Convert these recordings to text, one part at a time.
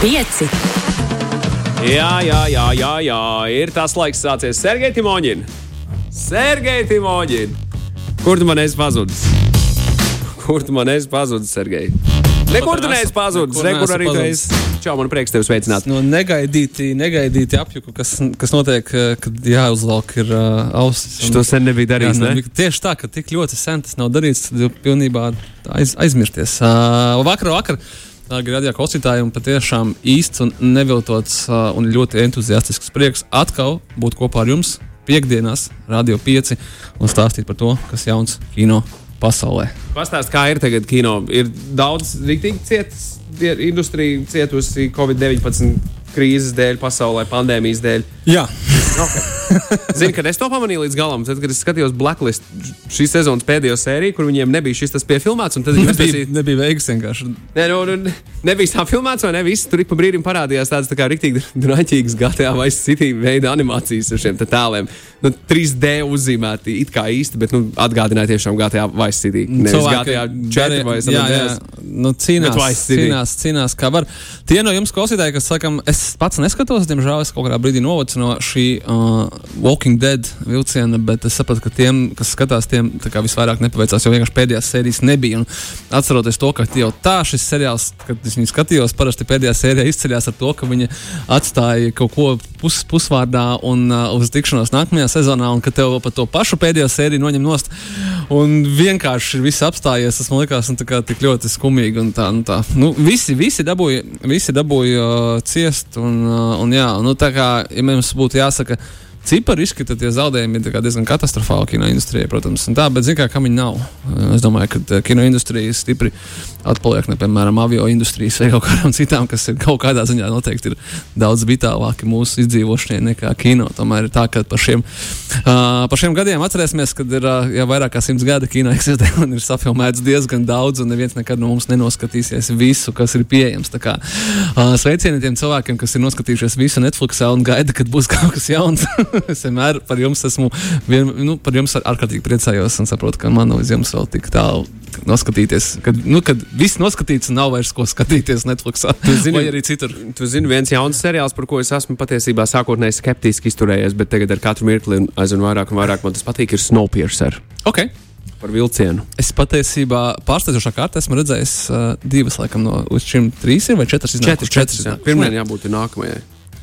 pieci. Jā, jā, jā, jā, jā, ir tas laiks sācies. Sergei Timoņin! Sergei Timoņin! Kur tu man esi pazudis? Kur tu man esi pazudis, Sergei? Nekur tu neesi pazudis, Nekur arī tu esi. Čau, man prieks tevi sveicināt. No negaidīti, negaidīti apjuku, kas, kas notiek, eh, kad jāuzvelk ir uh, ausis. un- Šito sen nebija darījis, Jā, ne? nebija- Tieši tā, ka tik ļoti sen tas nav darīts, tad jau pilnībā aiz, aizmirsties. Uh, vakar, vakar. Dārgie radio klausītāji, patiešām īsts un neviltots uh, un ļoti entuziastisks prieks atkal būt kopā ar jums piekdienās, Radio 5 un stāstīt par to, kas jauns kino pasaulē. Pastāst, kā ir tagad kino. Ir daudz rīktīgi cietas, industrija cietusi Covid-19 krīzes dēļ, pasaulē, pandēmijas dēļ. Jā, Zinu, ka es to pamanīju līdz galam. Tad, kad es skatījos Blacklist šīs sezonas pēdējo sēriju, kur viņiem nebija šis tas piefilmēts, un tad viņi nebija, uztaisīja- nebija veiks vienkārši. Nē, nu, nu, nebija tā filmēts, vai ne? Viss tur ik pa brīdim parādījās tādas tā kā rīktīgi draņķīgas GTA vai City veida animācijas ar šiem tēliem. Nu, 3D uzzīmēti it kā īsti, bet nu, atgādināja tiešām GTA vai City. Nevis GTA 4 vai jā, jā, 7. nu, cīnās, cīnās, cīnās, kā var. Tie no jums klausītāji, kas, sakam, es pats neskatos, diemžēl es kaut kādā brīdī novacu no šī uh, Walking Dead vilciena, bet es sapratu, ka tiem, kas skatās, tiem visvairāk nepaveicās, jo vienkārši pēdējās sērijas nebija. Un atceroties to, ka jau tā šis seriāls, kad es viņu skatījos, parasti pēdējā sērijā izceļās ar to, ka viņa atstāja kaut ko pus, pusvārdā un uh, uz tikšanos nākamajā sezonā, un ka tev pat to pašu pēdējo sēriju noņem nost. Un vienkārši viss apstājies. Tas man likās nu, kā tik ļoti skumīgi. Un tā, nu, tā. Nu, visi, visi dabūja, visi dabūja uh, ciest. Un, uh, un, jā, nu, tā kā ja mums būtu jāsaka. Cipariski tad tie zaudējumi ir kā diezgan katastrofāli kino industrijai, protams. Tā, bet, zināmā mērā, kam viņi nav. Es domāju, ka uh, kino industrija stipri atpaliek no, piemēram, avio industrijas vai kaut kādām citām, kas ir kaut kādā ziņā noteikti ir daudz vitālāki mūsu izdzīvošanai nekā kino. Tomēr ir tā, ka par šiem, uh, par šiem gadiem atcerēsimies, kad ir uh, jau vairāk kā simts gadi kino eksistē un ir safilmēts diezgan daudz, un neviens nekad no mums nenoskatīsies visu, kas ir pieejams. Tā kā, uh, sveicieni tiem cilvēkiem, kas ir noskatījušies visu Netflixā un gaida, kad būs kaut kas jauns. es vienmēr par jums esmu, vien, nu, par jums ārkārtīgi priecājos un saprotu, ka man līdz jums vēl tik tālu noskatīties, kad, nu, kad viss noskatīts un nav vairs ko skatīties Netflixā. zini- vai arī citur. Tu zini, viens jauns seriāls, par ko es esmu patiesībā sākotnēji skeptiski izturējies, bet tagad ar katru mirkli aizvien vairāk un vairāk man tas patīk, ir Snowpiercer Okay. par vilcienu. Es patiesībā pārsteidzošā kārtā esmu redzējis uh, divas, laikam, no trīs ir vai četras iznākušas. Četras, jā. iznākušas. Pirmajai jābūt nākamajai.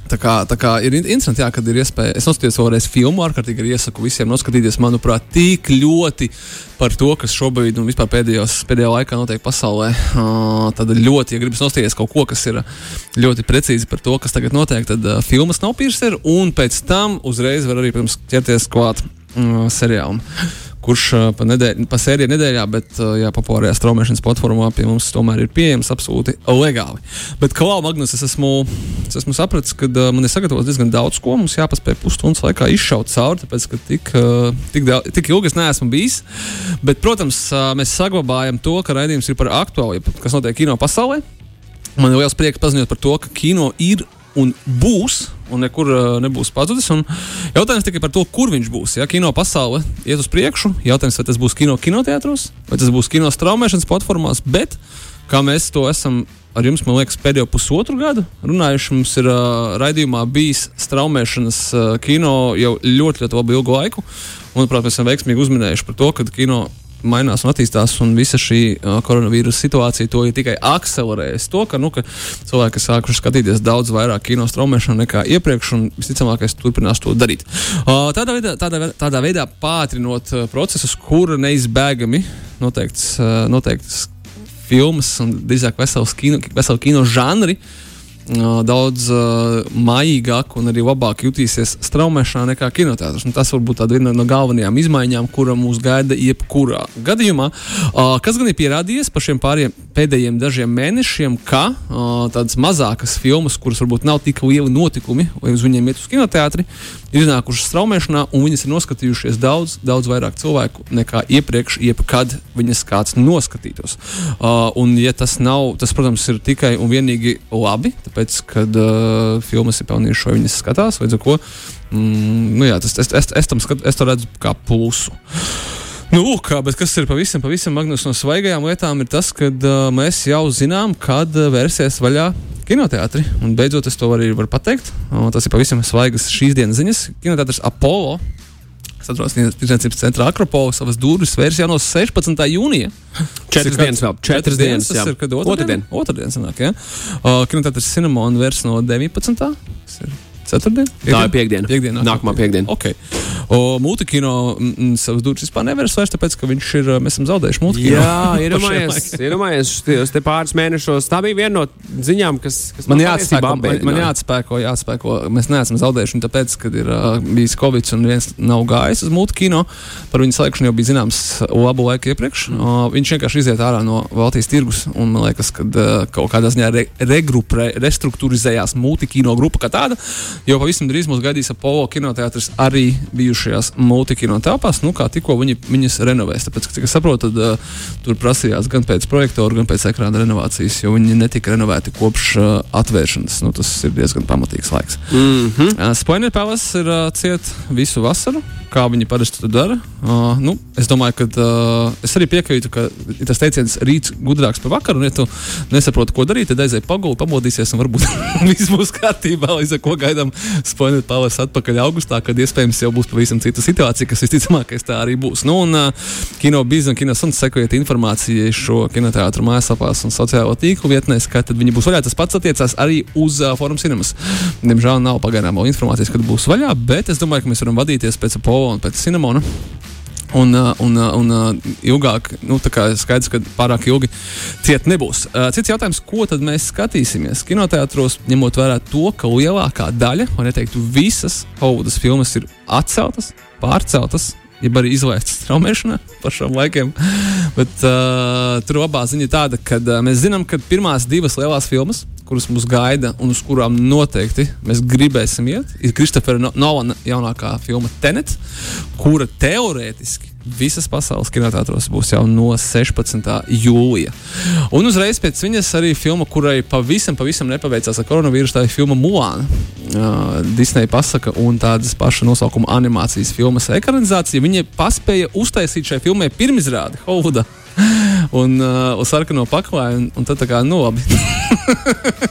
Tā kā, tā kā ir in- interesanti, jā, kad ir iespēja. Es noskatījos vēlreiz filmu, ārkārtīgi iesaku visiem noskatīties, manuprāt, tik ļoti par to, kas šobrīd un vispār pēdējos, pēdējā laikā notiek pasaulē. Uh, tad ļoti, ja gribas nostīties kaut ko, kas ir ļoti precīzi par to, kas tagad notiek, tad uh, filmas nav piercer, un pēc tam uzreiz var arī, protams, ķerties klāt uh, seriālam. Kurš uh, pa, nedēļ, pa sēriju nedēļā, bet uh, jā, populārajā straumēšanas platformā pie mums tomēr ir pieejams absolūti legāli. Bet, kā jau Magnus, es esmu, es esmu sapratis, ka uh, man ir sagatavots diezgan daudz ko. Mums jāpaspēj pusstundas laikā izšaut cauri, tāpēc, ka tik, tik, daudz, tik ilgi es neesmu bijis. Bet, protams, mēs saglabājam to, ka raidījums ir par aktuālu, kas notiek kino pasaulē. Man ir liels prieks paziņot par to, ka kino ir un būs, un nekur uh, nebūs pazudis. Un jautājums tikai par to, kur viņš būs. Ja kino pasaule iet uz priekšu, jautājums, vai tas būs kino kinoteātros, vai tas būs kino straumēšanas platformās, bet kā mēs to esam. Ar jums, man liekas, pēdējo pusotru gadu runājuši. Mums ir uh, raidījumā bijis straumēšanas uh, kino jau ļoti, ļoti labu ilgu laiku. Manuprāt, mēs esam veiksmīgi uzminējuši par to, ka kino mainās un attīstās, un visa šī uh, koronavīrusa situācija to ir tikai akcelerējusi. To, ka, nu, ka cilvēki sākuši skatīties daudz vairāk kino straumēšanu nekā iepriekš, un visticamākais turpinās to darīt. Uh, tādā, veidā, tādā, ve- tādā veidā pātrinot uh, procesus, kur neizbēgami noteikts, uh, noteikts filmas un drīzāk vesels kino, veseli kino žanri. uh, Daudz uh, mājīgāk un arī labāk jutīsies straumēšanā nekā kinoteātris. Un Tas varbūt tāda viena no galvenajām izmaiņām, kura mūs gaida jebkurā gadījumā. Uh, kas gan ir pierādījies par šiem pāriem pēdējiem dažiem mēnešiem, ka uh, tādas mazākas filmas, kuras varbūt nav tik lieli notikumi, vai uz viņiem iet uz kinoteātri, ir iznākušas straumēšanā, un viņas ir noskatījušies daudz, daudz vairāk cilvēku nekā iepriekš, jebkad viņas kāds noskatītos. Uh, un, ja tas nav, tas, protams, ir tikai un vienīgi labi, tāpēc, kad uh, filmas ir pelnījušas, vai viņas skatās, ar ko. Mm, nu jā, tas, es, es, es, skat, es to redzu kā plusu. Nu, lūk, bet kas ir pavisam, pavisam magnus no svaigajām lietām, ir tas, ka uh, mēs jau zinām, kad uh, vērsies vaļā kinoteātri. Un beidzot, es to arī varu pateikt. O, tas ir pavisam svaigas šīs dienas ziņas. Kinoteātris Apollo. Kas atrodas Tirdzniecības centrā Akropolā, savas durvis vērs jau no 16. jūnija. Četras dienas vēl. Četras dienas, tas ir kad otrdien. Otrdien. Sanāk, jā. Uh, Kinoteātris Cinemon vērs no 19. Tas ir ceturtdien? Tā ir piekdiena. Piekdiena. Nākamā piekdiena. Ok. O, Mūtikino savas durvis vispār nevērs vairs, tāpēc, ka viņš ir, uh, mēs esam zaudējuši mūtikino. Jā, iedomājies, iedomājies šos te pāris mēnešos. Tā bija viena no ziņām, kas, kas Man man jāatspēko, man, man jāatspēko, jāatspēko. Mēs neesam zaudējuši viņu, tāpēc, ka ir uh, bijis Covid un viens nav gājis uz mūtu kino. Par viņu slēgšanu jau bija zināms labu laiku iepriekš. Uh, viņš vienkārši iziet ārā no Baltijas tirgus un man liekas, ka uh, kaut kādā ziņā re, regrupre, restruktūrizējās mūtu kino grupa kā tāda. Jo pavisam drīz mūs gaidīs Apollo kinoteātris arī bijušajās mūtu kino telpās, nu kā tikko viņi viņas renovēs. Tāpēc, cik es saprotu, tad uh, tur prasījās gan pēc projektora, gan pēc ekrāna renovācijas, jo viņi netika renovēti kopš uh, atvēršanas. Nu, tas ir diezgan pamatīgs laiks. Mm -hmm. Uh, Spoiler Palace ir uh, ciet visu vasaru, kā viņi parasti to dara. Uh, nu, es domāju, ka uh, es arī piekrītu, ka tas teiciens rīts gudrāks par vakaru, un ja tu nesaproti, ko darīt, tad aizēj pagulēt, pamodīsies, un varbūt viss būs kārtībā. Līdz ar to gaidām Spoiler Palace atpakaļ augustā, kad iespējams jau būs pavisam cita situācija, kas visticamākais tā arī būs. Nu, un uh, kino biznes un kino suns sekojiet informācijai šo kinoteātru mājaslapās un sociālo tīklu vietnēs, ka tad viņi būs vaļā. Tas pats attiecās arī uz uh, Forum Cinemas. Diemžēl nav pagaidām vēl informācijas, kad būs vaļā, bet es domāju, ka mēs varam vadīties pēc Apollo un pēc Cinemona. Un, uh, un, uh, un uh, ilgāk, nu, tā kā skaidrs, ka pārāk ilgi ciet nebūs. Cits jautājums, ko tad mēs skatīsimies? Kinoteātros, ņemot vērā to, ka lielākā daļa, vai neteiktu visas Hovudas filmas ir atceltas, pārceltas, jeb arī izlaistas traumēšanā par šiem laikiem. Bet uh, tur labā ziņa ir tāda, ka uh, mēs zinām, ka pirmās divas lielās filmas, kuras mūs gaida un uz kurām noteikti mēs gribēsim iet, ir Kristofera No- Nolana jaunākā filma Tenet, kura teorētiski visas pasaules kinoteātros būs jau no 16. jūlija. Un uzreiz pēc viņas arī filma, kurai pavisam, pavisam nepaveicās ar koronavīrusu, tā ir filma Mulāna. Uh, Disneja pasaka un tādas paša nosaukuma animācijas filmas ekranizācija. Viņa paspēja uztaisīt šai filmai pirmizrādi Hovudā. Un uh, uz sarkano paklāju, un, un tad tā kā nu labi.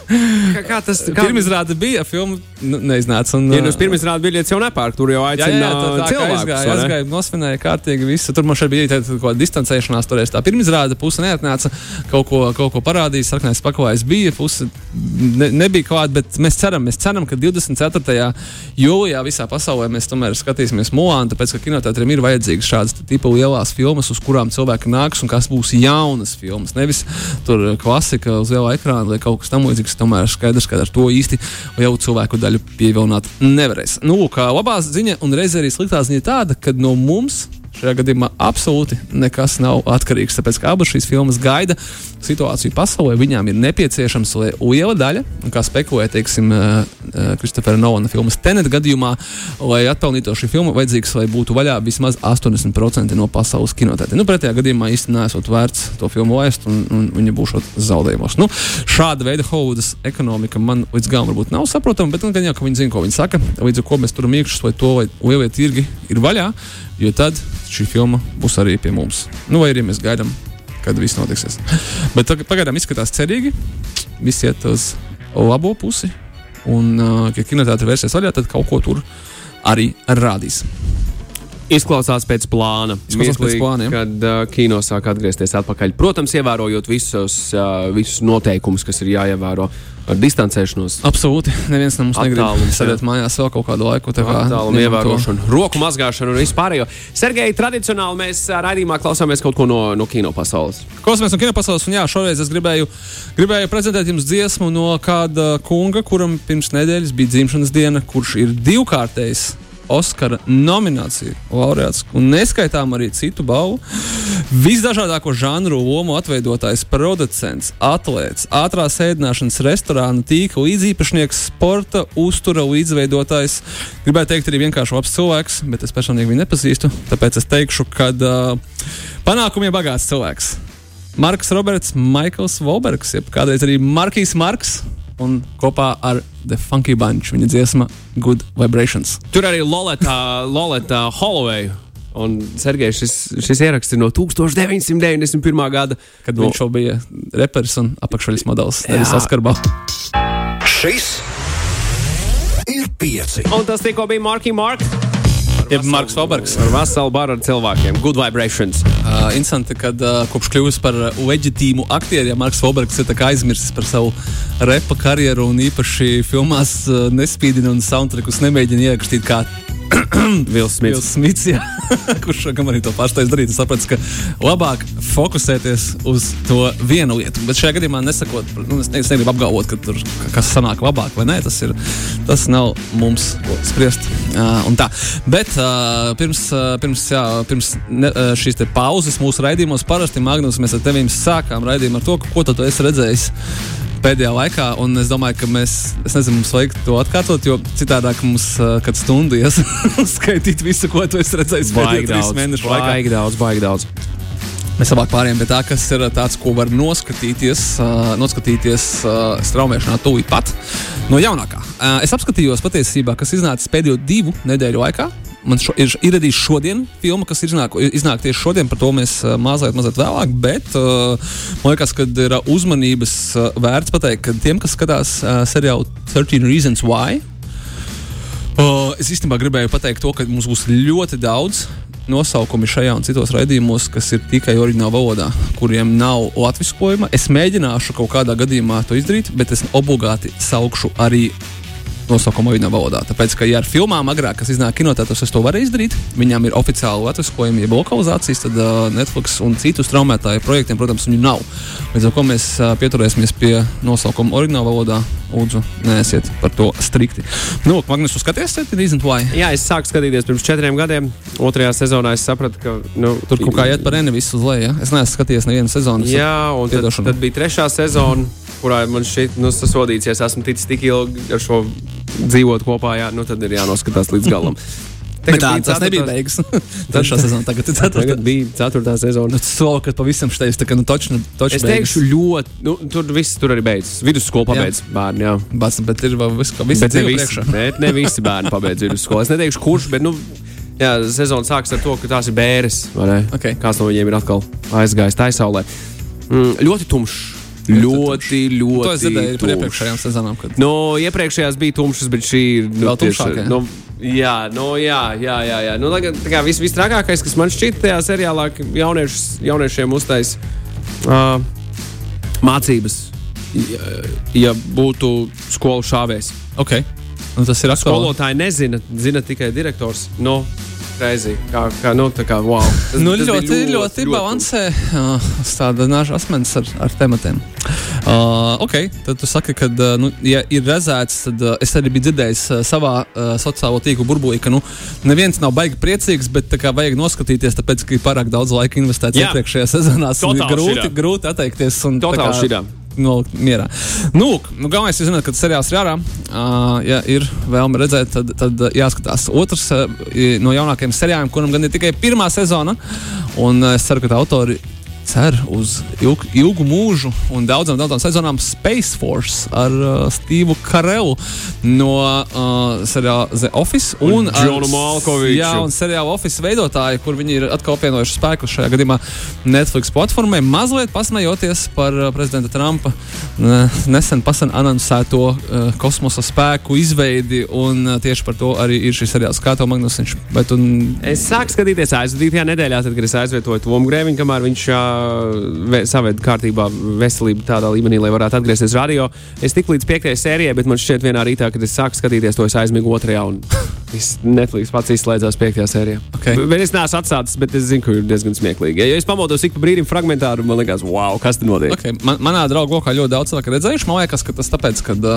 Kā, kā tas Kā? Pirmizrāde bija, filma nu, neiznāca. Un, Ja nu uz uh, pirmās rāda biļetes jau nepērk, tur jau Jā, jā, aicina tā, tā cilvēkus. aizgāja, aizgāja, nosvinēja kārtīgi visu. Tur man šeit bija tāda kaut kāda distancēšanās, toreiz tā pirmizrāde, puse neatnāca, kaut ko, kaut ko parādīja, sarkanais paklājs bija, puse ne, nebija klāta, bet mēs ceram, mēs ceram, ka 24. jūlijā visā pasaulē mēs tomēr skatīsimies Mulānu, tāpēc, ka kinoteātriem ir vajadzīgas šādas tipa lielās filmas, uz kurām cilvēki nāks un kas būs jaunas filmas. Nevis tur klasika uz liela ekrāna vai kaut kas tamlīdzīgs, tomēr skaidrs, ka ar to īsti lielu cilvēku daļu pievilināt nevarēs. Nu, kā labā ziņa un reizē arī sliktā ziņa tāda, ka no mums šajā gadījumā absolūti nekas nav atkarīgs. Tāpēc, kā abas šīs filmas gaida situāciju pasaulē, viņām ir nepieciešams, lai liela daļa, kā spekulē, teiksim, Kristofera Nolana filmas Tenet gadījumā, lai atpelnītu šī filma, vajadzīgs, lai būtu vaļā vismaz 80% no pasaules kinotētiem. Nu, pretējā gadījumā īstenībā nesot vērts to filmu laist, un, un viņa būs zaudējumos. Nu, šāda veida Hovudas ekonomika man līdz galam varbūt nav saprotama, bet nu, gan jau, ka viņi zina, ko viņi saka. Līdz ar to mēs turam iekšus, lai to, lai lielie tirgi ir vaļā, jo tad šī filma būs arī pie mums. Nu, vai arī mēs gaidām, kad viss notiksies. Bet pagaidām izskatās cerīgi. Viss iet uz labo pusi. Un, uh, ja kinoteātris vērsies vaļā, tad kaut ko tur arī rādīs. Izklausās pēc plāna. Izklausās pēc Mirklī, plāna, jā. Kad uh, kino sāk atgriezties atpakaļ. Protams, ievērojot visus, uh, visus noteikumus, kas ir jāievēro ar distancēšanos. Absolūti. Neviens no mums negrib sēdēt mājās vēl kaut kādu laiku. tā kā to- ievērošanu, roku mazgāšanu un vispārējo. Sergei, tradicionāli mēs raidījumā klausāmies kaut ko no, no kino pasaules. Klausāmies no kinopasaules, un jā, šoreiz es gribēju, gribēju prezentēt jums dziesmu no kāda kunga, kuram pirms nedēļas bija dzimšanas diena, kurš ir divkārtējs. Oskara nominācija laureāts un neskaitām arī citu balvu. Visdažādāko žanru lomu atveidotājs, producents, atlēts, ātrās ēdināšanas restorāna tīkla līdzīpašnieks, sporta uztura līdzveidotājs. Gribētu teikt, arī vienkārši labs cilvēks, bet es personīgi viņu nepazīstu. Tāpēc es teikšu, ka uh, panākumiem bagāts cilvēks. Marks Roberts, Maikls Volbergs, jeb kādreiz arī Markīs Marks. Un kopā ar The Funky Bunch viņa dziesma Good Vibrations. Tur arī Lolita, Lolita Holloway. Un, Sergei, šis, šis ieraksts ir no 1991. gada. Kad no, viņš jau bija reperis un apakšveļas modelis, nevis saskarbā. Šis ir pieci. Un tas tikko bija Marki Mark. Jeb Marks Fabergs. Ar veselu baru ar cilvēkiem. Good vibrations. Uh, interesanti, ka uh, kopš kļuvis par leģitīmu aktieru, ja Marks Fabergs ir aizmirsis par savu repa karjeru un īpaši filmās uh, nespīdina un soundtrackus nemēģina ierakstīt kā Vils Smits. Vils Smits, jā, kurš gan arī to paštais darīt. Es sapratu, ka labāk fokusēties uz to vienu lietu. Bet šajā gadījumā nesakot, nu, es, ne, es negribu apgalvot, ka tur kas sanāk labāk vai nē. Tas, ir, tas nav mums spriest. Uh. Bet uh, pirms, uh, pirms, jā, pirms ne, uh, šīs pauzes mūsu raidījumos parasti Magnus mēs ar tevim sākām raidījumu ar to, ko tu esi redzējis pēdējā laikā. Un es domāju, ka mēs, es nezinu, mums vajag to atkārtot, jo citādi mums uh, kad stundu ies skaitīt visu, ko tu esi redzējis pēdējo trīs mēnešu laikā. Baigi daudz, baigi daudz. Mēs labāk pārējām pie tā, kas ir tāds, ko var noskatīties, uh, noskatīties uh, straumēšanā tūlīt pat no jaunākā. Uh, es apskatījos patiesībā, kas iznācis pēdējo divu nedēļu laikā. Man šo, ir, ir arī šodien filma, kas iznāk, iznāk tieši šodien, par to mēs mazliet, mazliet vēlāk. Bet uh, man liekas, ka ir uzmanības vērts pateikt, ka tiem, kas skatās uh, seriālu 13 Reasons Why, uh, es īstenībā gribēju pateikt to, ka mums būs ļoti daudz nosaukumi šajā un citos raidījumos, kas ir tikai oriģinālā valodā, kuriem nav latviskojuma. Es mēģināšu kaut kādā gadījumā to izdarīt, bet es obligāti saukšu arī nosaukumu oriģinālā valodā. Tāpēc, ka, ja ar filmām agrāk, kas iznāk kinotētos, es to varu izdarīt, viņām ir oficiāli latviskojumi, jeb lokalizācijas, tad uh, Netflix un citu straumētāju projektiem, protams, viņu nav. Līdz ar to mēs uh, pieturēsimies pie nosaukuma oriģinālā valodā. Lūdzu, neesiet par to strikti. Nu, Magnus, skaties, Reason Why? Jā, es sāku skatīties pirms četriem gadiem. Otrajā sezonā es sapratu, ka nu, tur kaut kā iet par eni visu uz leju. Ja? Es neesmu skatījies nevienu sezonu. Jā, un tad, tad bija trešā sezona, kurā man šķiet, nu, tas sodīts, ja es esmu ticis tik ilgi ar šo dzīvot kopā, jā, nu, tad ir jānoskatās līdz galam. Tagad tā, tas nebija beigas. Trešā sezona, tagad ir ceturtā. Tagad bija ceturtā sezona. Nu, tas solo, kad pavisam šteis, tā kā, nu, točni, točni Es teikšu ļoti, nu, tur viss tur arī beidzas. Vidusskolu pabeidz bērni, jā. Bats, bet ir vēl viss, ka visi bet ne visi, bet ne visi bērni pabeidz vidusskolu. Es neteikšu, kurš, bet, nu, jā, sezona sākas ar to, ka tās ir bēres, vai ne? Okay. Kāds no viņiem ir atkal aizgājis taisaulē. Mm, ļoti tumšs. Ļoti, ļoti. To es dzirdēju par iepriekšējām sezonām. Kad... No iepriekšējās bija tumšas, bet šī ir nu, vēl tumšāka. No, jā, no, jā, jā, jā. jā. Nu, tā kā viss vis trakākais, kas man šķiet tajā seriālā, jauniešus, jauniešiem uztais uh, mācības, ja, ja būtu skolu šāvēs. Okay. Nu, tas ir aktuāli. Skolotāji nezina, zina tikai direktors. No, Reizi, kā, kā, nu, tā kā, wow. Tas, nu, tas ļoti, ļoti, ļoti balansē uh, tāda nāža asmens ar, ar tematiem. Uh, ok, tad tu saki, ka, uh, nu, ja ir redzēts, tad uh, es arī biju dzirdējis uh, savā uh, sociālo tīklu burbulī, ka nu, neviens nav baigi priecīgs, bet kā, vajag noskatīties, tāpēc, ka ir pārāk daudz laika investēts iepriekšējā sezonā. Ir grūti, širā. grūti atteikties. Un, Totāli šitā nolikt mierā. Nu, nu galvenais ir zināt, ka seriāls ir ārā. Uh, ja ir vēlme redzēt, tad, tad jāskatās. Otrs uh, no jaunākajiem seriāliem, kuram gan ir tikai pirmā sezona, un uh, es ceru, ka autori cer uz ilgu, ilgu mūžu un daudzām, daudzām sezonām Space Force ar uh, Stevu Karelu no uh, seriāla The Office un, un Džonu Malkoviču. Jā, un seriāla Office veidotāji, kur viņi ir atkal apvienojuši spēkus šajā gadījumā Netflix platformai, mazliet pasmejoties par uh, prezidenta Trumpa uh, nesen pasen anoncēto uh, kosmosa spēku izveidi, un uh, tieši par to arī ir šis seriāls. Kā tev, Magnus, viņš? Un... Es sāku skatīties aizvadītajā nedēļā, tad, kad es aizvietoju Tomu Grēviņu, kamēr viņš uh, saved kārtībā veselību tādā līmenī, lai varētu atgriezties radio. Es tiku līdz piektajai sērijai, bet man šķiet, vienā rītā, kad es sāku skatīties to, es aizmigu otrajā. Netflix pats izslēdzās piektajā sērijā. Okay. Bet es neesmu atsācis, bet es zinu, ka ir diezgan smieklīgi. Ja es pamodos ik pa brīdim fragmentāru, man liekas, wow, kas tur notiek. Okay. Man, manā draugu lokā ļoti daudz cilvēku redzējuši. Man liekas, ka tas tāpēc, kad,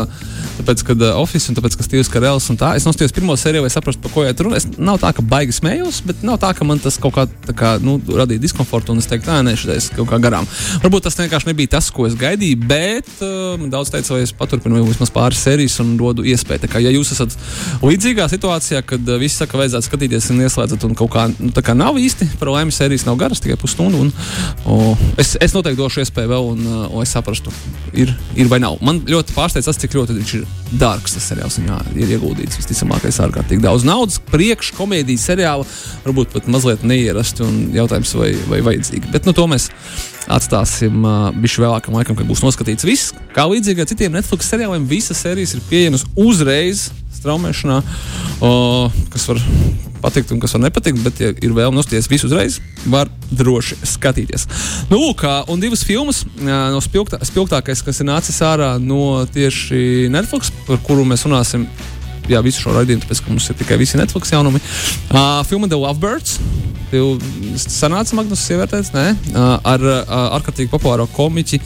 tāpēc, kad Office un tāpēc, ka Steve's Karels un tā, es nostājos pirmo sēriju, lai saprastu, par ko iet runa. Es nav tā, ka baigi smējos, bet nav tā, ka man tas kaut kā, kā nu, radīja diskomfortu un es teiktu, nē, šis kaut kā garām. Varbūt tas vienkārši nebija tas, ko es gaidīju, bet uh, daudz teica, lai es paturpinu vismaz pāris sērijas un dodu iespēju. Tā kā, ja jūs esat līdzīgā situācijā, kad uh, viss saka, vajadzētu skatīties un ieslēdzat, un kaut kā, nu, kā nav īsti, par laimi sērijas nav garas, tikai pusstundu. Un, uh, es, es noteikti došu iespēju vēl, un uh, lai saprastu, ir, ir vai nav. Man ļoti pārsteidz tas, cik ļoti viņš ir dārgs. Tas seriāls viņā ir ieguldīts visticamākais ārkārtīgi daudz naudas. Priekškomēdijas seriāla varbūt pat mazliet neierasti un jautājums, vai, vai vajadzīgi. Bet nu, to mēs atstāsim uh, bišķi vēlākam laikam, kad būs noskatīts viss. Kā līdzīgi citiem Netflix seriāliem, visas sērijas ir pieejamas uzreiz straumēšanā, uh, kas var patikt un kas var nepatikt, bet, ja ir vēlme nosties visu uzreiz, var droši skatīties. Nu, lūk, un divas filmas no spilgtā, spilgtākais, kas ir nācis ārā no tieši Netflix, par kuru mēs runāsim. Jā, visu šo raidījumu, tāpēc, ka mums ir tikai visi Netflix jaunumi. Uh, filma The Lovebirds. Tev sanāca Magnus ievērtēts, nē? Uh, ar uh, ārkārtīgi populāro komiķi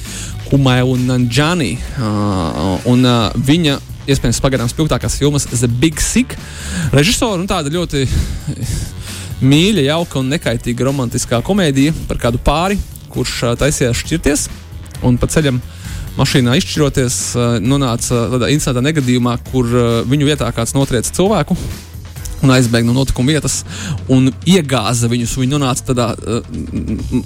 Kumailu Nanjani. Uh, un uh, viņa iespējams pagaidām spilgtākās filmas The Big Sick. Režisora un tāda ļoti mīļa, jauka un nekaitīga romantiskā komēdija par kādu pāri, kurš taisījās šķirties un pa ceļam. Mašīnā izšķiroties, nonāca tādā incidentā negadījumā, kur viņu vietā kāds notriec cilvēku, un aizbēga no notikuma vietas un iegāza viņus. Viņi nonāca tādā uh,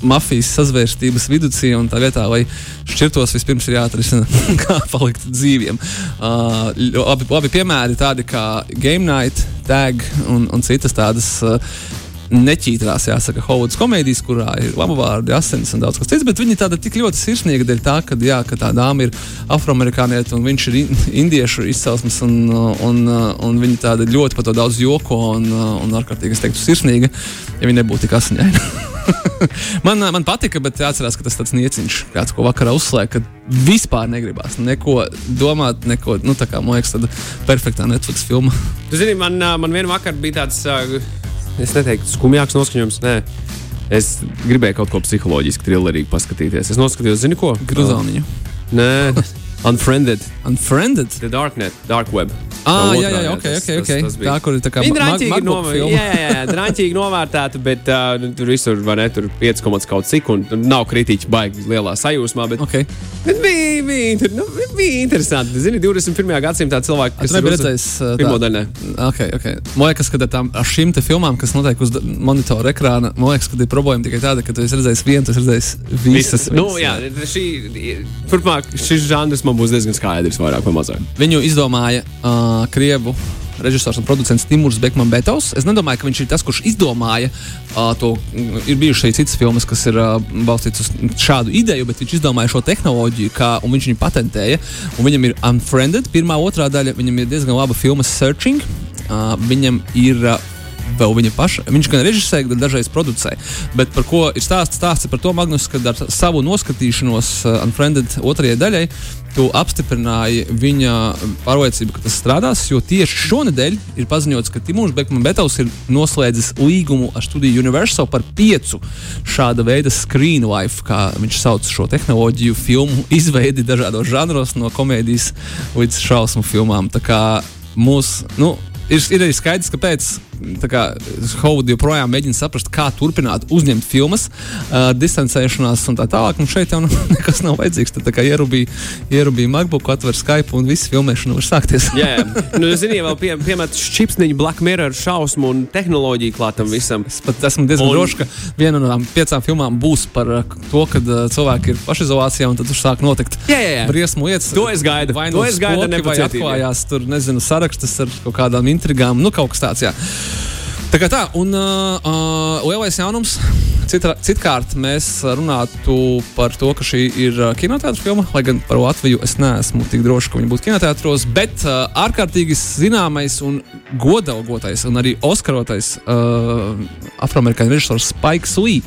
mafijas sazvērstības vidū, un tā vietā, lai šķirtos, vispirms ir jāatrisina, kā palikt dzīviem. Uh, labi, labi piemēri tādi kā Game Night, Tag un, un citas tādas. Uh, neķītrās, jāsaka, Hovuds komēdijas, kurā ir laba vārdi, asins un daudz kas cits, bet viņa tāda tik ļoti sirsnīga dēļ tā, ka, jā, ka tā dāma ir afroamerikānieta un viņš ir indiešu izcelsmes un, un, un viņa tāda ļoti par to daudz joko un, un ārkārtīgi, es teiktu, sirsnīga, ja viņa nebūtu tik asiņaina. man, man patika, bet jāatcerās, ka tas tāds nieciņš, kāds ko vakarā uzslēg, kad vispār negribās neko domāt, neko, nu tā kā, man liekas, tāda perfektā Netflix filma. Tu zini, man, man vienā vakarā bija tāds uh, es neteiktu, skumjāks noskaņojums. Nē. Es gribēju kaut ko psiholoģiski, thrillerīgi paskatīties. Es noskatījos, zinu, ko? Gruzāniņu. Nē, Unfriended. Unfriended? The Darknet, Dark Web. Ah, jā, jā, jā, ok, ok. ok. Tas, tas tā, kur ir tā kā drāmīgi novērtēta. Jā, jā, jā drāmīgi novērtēta, bet uh, tur visur var ne, tur 5 kaut cik, un nav kritiķi baigi lielā sajūsmā. Bet, okay. bet bija, bija, nu, bija interesanti. Zini, 21. gadsimtā cilvēki, kas ir redzējis pirmo daļu. Okay, okay. Man liekas, ka tam, ar šīm filmām, kas notiek uz monitora ekrāna, man liekas, ka ir problēma tikai tāda, ka tu esi redzējis vienu, tu esi redzējis visas. visas. Nu, jā, šī, turpmāk šis žanrs man būs diezgan skaidrs, vairāk vai mazāk. Viņu izdomāja. Uh, krievu režisors un producents Timurs Bekmans Betovs. Es nedomāju, ka viņš ir tas, kurš izdomāja uh, to. Ir bijušas arī citas filmas, kas ir uh, balstītas uz šādu ideju, bet viņš izdomāja šo tehnoloģiju, kā, un viņš viņu patentēja. Un viņam ir Unfriended, pirmā, otrā daļa. Viņam ir diezgan laba filma Searching. Uh, viņam ir uh, vēl viņa paša. Viņš gan režisē, gan dažreiz producē. Bet par ko ir stāsts? Stāsts par to, Magnus, ka ar savu noskatīšanos uh, Unfriended otrajai daļai tu apstiprināji viņa pārliecību, ka tas strādās. Jo tieši šonadēļ ir paziņots, ka Timurs Bekmans ir noslēdzis līgumu ar studiju Universal par piecu šāda veida screen life, kā viņš sauc šo tehnoloģiju, filmu izveidi dažādos žanros, no komēdijas līdz šausmu filmām. Tā kā mūsu, nu, ir, ir arī skaidrs, kāpēc Hovuds joprojām mēģina saprast, kā turpināt uzņemt filmas, uh, distancēšanās un tā tālāk. Un šeit jau nu, nekas nav vajadzīgs. Tad kā ierubīja, ierubīja MacBook, atver Skype un viss filmēšana var sākties. jā, jā. Nu, zini, vēl pie, piemet šķipsniņu Black Mirror šausmu un tehnoloģiju klātam visam. Es pat esmu diezgan un... drošs, ka viena no tām piecām filmām būs par to, kad uh, cilvēki ir pašizolācijā un tad tur sāk notikt jā, jā, jā. briesmu lietas. To es gaidu. Vai nu es gaidu, vai atklājās tur, nezinu, sarakstus ar kaut kādām intrigām, nu kaut kas tāds. Jā. Tā kā tā, un uh, uh, lielais jaunums. Citra, citkārt mēs runātu par to, ka šī ir kinoteātris filma, lai gan par Latviju es neesmu tik drošs, ka viņa būtu kinoteātros. Bet uh, ārkārtīgi zināmais un godalgotais un arī oskarotais uh, afroamerikāņu režisors Spikes Lee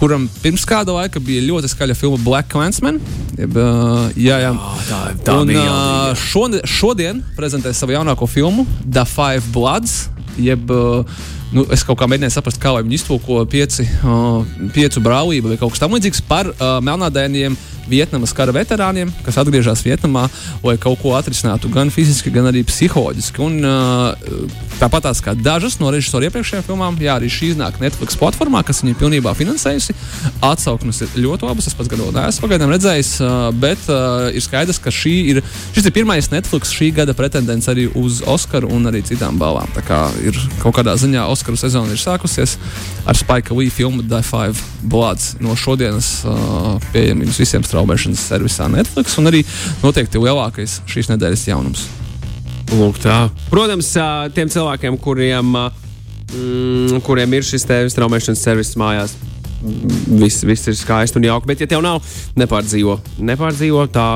kuram pirms kāda laika bija ļoti skaļa filma Black Clansman. Jeb, uh, jā, jā. Oh, tā, tā un, bija, uh, šodien, šodien prezentē savu jaunāko filmu The Five Bloods. Jeb, uh, nu, es kaut kā mēģināju saprast, kā viņi iztulko pieci, uh, piecu brālību vai kaut kas tamlīdzīgs par uh, melnādēniem Vietnamas kara veterāniem, kas atgriežas Vietnamā, lai kaut ko atrisinātu gan fiziski, gan arī psiholoģiski. Un, uh, tāpat tās kā dažas no režisora iepriekšējām filmām, jā, arī šī iznāk Netflix platformā, kas viņu pilnībā finansējusi. Atsauksmes ir ļoti labas, es pats gadu neesmu pagaidām redzējis, uh, bet uh, ir skaidrs, ka šī ir, šis ir pirmais Netflix šī gada pretendents arī uz Oskaru un arī citām balvām. Tā kā ir kaut kādā ziņā Oskaru sezona ir sākusies ar Spike Lee filmu Die Five Bloods no šodienas pieejamības visiem straumēšanas servisā Netflix un arī noteikti lielākais šīs nedēļas jaunums. Lūk, tā. Protams, tiem cilvēkiem, kuriem, mm, kuriem ir šis straumēšanas servis mājās, viss, viss ir skaisti un jauki. Bet, ja tev nav, nepārdzīvo. nepārdzīvo tā,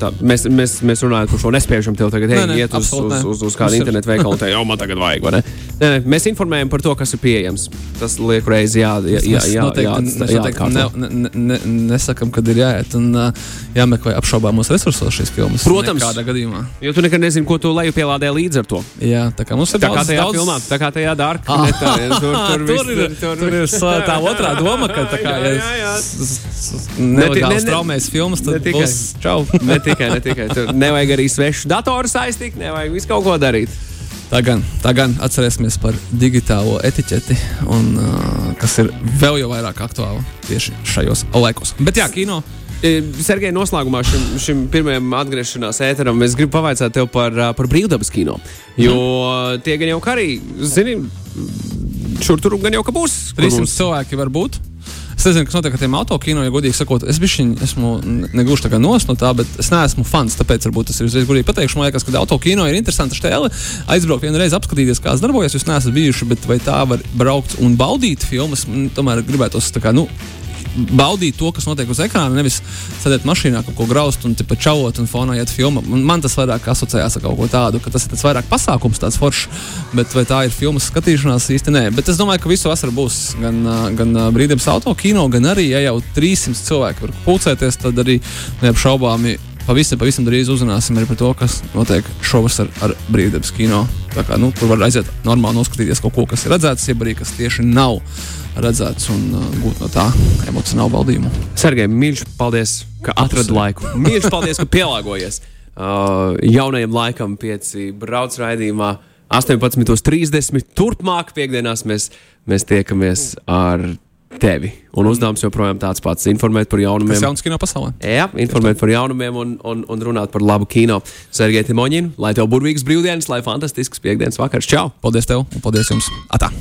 tā, mēs, mēs, mēs runājam par šo nespējušam tev tagad Nē, ej, nē, iet uz, uz, nē. uz, uz kādu internetu veikalu teikt, jau man tagad vajag. vai Ne? Nē, nē, mēs informējam par to, kas ir pieejams. Tas liek reizi jā, jā, jā, jā, noteikti, jā, jā, noteikti ne, ne, ne, nesakām, kad ir jāiet un jāmeklē apšaubāmos resursos šīs filmas. Protams. Kādā gadījumā. Jo tu nekad nezini, ko tu leju pielādē līdz ar to. Jā, tā kā mums ir Tā kā daudz, tajā daudz... filmā, tā kā tajā dārkā. Ah. Tur, tur, Tur, tur, ir, tur, tur ir tā otrā doma, ka tā kā Jā, ja jā, jā. nelegāli Ne ti- ne- ne- straumēs filmas, tad tikai. čau. Ne tikai, ne tikai. Tur nevajag arī svešu datoru saistīt, nevajag visu kaut ko darīt. Tā gan, tā gan atcerēsimies par digitālo etiķeti, un, uh, kas ir vēl jau vairāk aktuāla tieši šajos laikos. Bet jā, kino. E, Sergei, noslēgumā šim, šim pirmajam atgriešanās ēteram es gribu pavaicāt tev par, par brīvdabas kino. Jo tie gan jau kā arī, zini, šur tur gan jau ka būs. kur 300 mums- cilvēki var būt. Es nezinu, kas notiek ar tiem autokino, ja godīgi sakot, es bišķiņ, esmu negluži tā kā nos no tā, bet es neesmu fans, tāpēc varbūt tas ir uzreiz godīgi pateikšu. Man liekas, ka autokino ir interesanta štēle. Aizbraukt vienreiz, apskatīties, kā tas darbojas. Jūs neesat bijuši, bet vai tā var braukt un baudīt filmas, tomēr gribētos tā kā, nu, baudīt to, kas notiek uz ekrāna, nevis sēdēt mašīnā, kaut ko graust un čaut un fonā iet filma. Man, man tas vairāk asociējās ar kaut ko tādu, ka tas ir tāds vairāk pasākums, tāds foršs, bet vai tā ir filmas skatīšanās īsti nē. Bet es domāju, ka visu vasaru būs gan, gan brīvdienas auto kino, gan arī, ja jau 300 cilvēki var pulcēties, tad arī neapšaubāmi. Pavisam, pavisam drīz uzzināsim arī par to, kas notiek šovasar ar brīvdienas kino. Tā kā, nu, tur var aiziet normāli noskatīties kaut ko, kas ir redzēts, jeb arī kas tieši nav redzēts un uh, gūt no tā emocionālu baudījumu. Sergei, mīļš, paldies, ka atradi laiku. Mīļš, paldies, ka pielāgojies uh, jaunajam laikam, pieci brauc raidījumā. 18.30. Turpmāk, piekdienās, mēs, mēs tiekamies ar tevi. Un uzdevums joprojām tāds pats - informēt par jaunumiem. jauns kino pasaulē? Jā, informēt par jaunumiem un, un, un runāt par labu kino. Sergei Timoņinu, lai tev burvīgs brīvdienas, lai fantastisks piekdienas vakars. Čau! Paldies tev un paldies jums! Atā!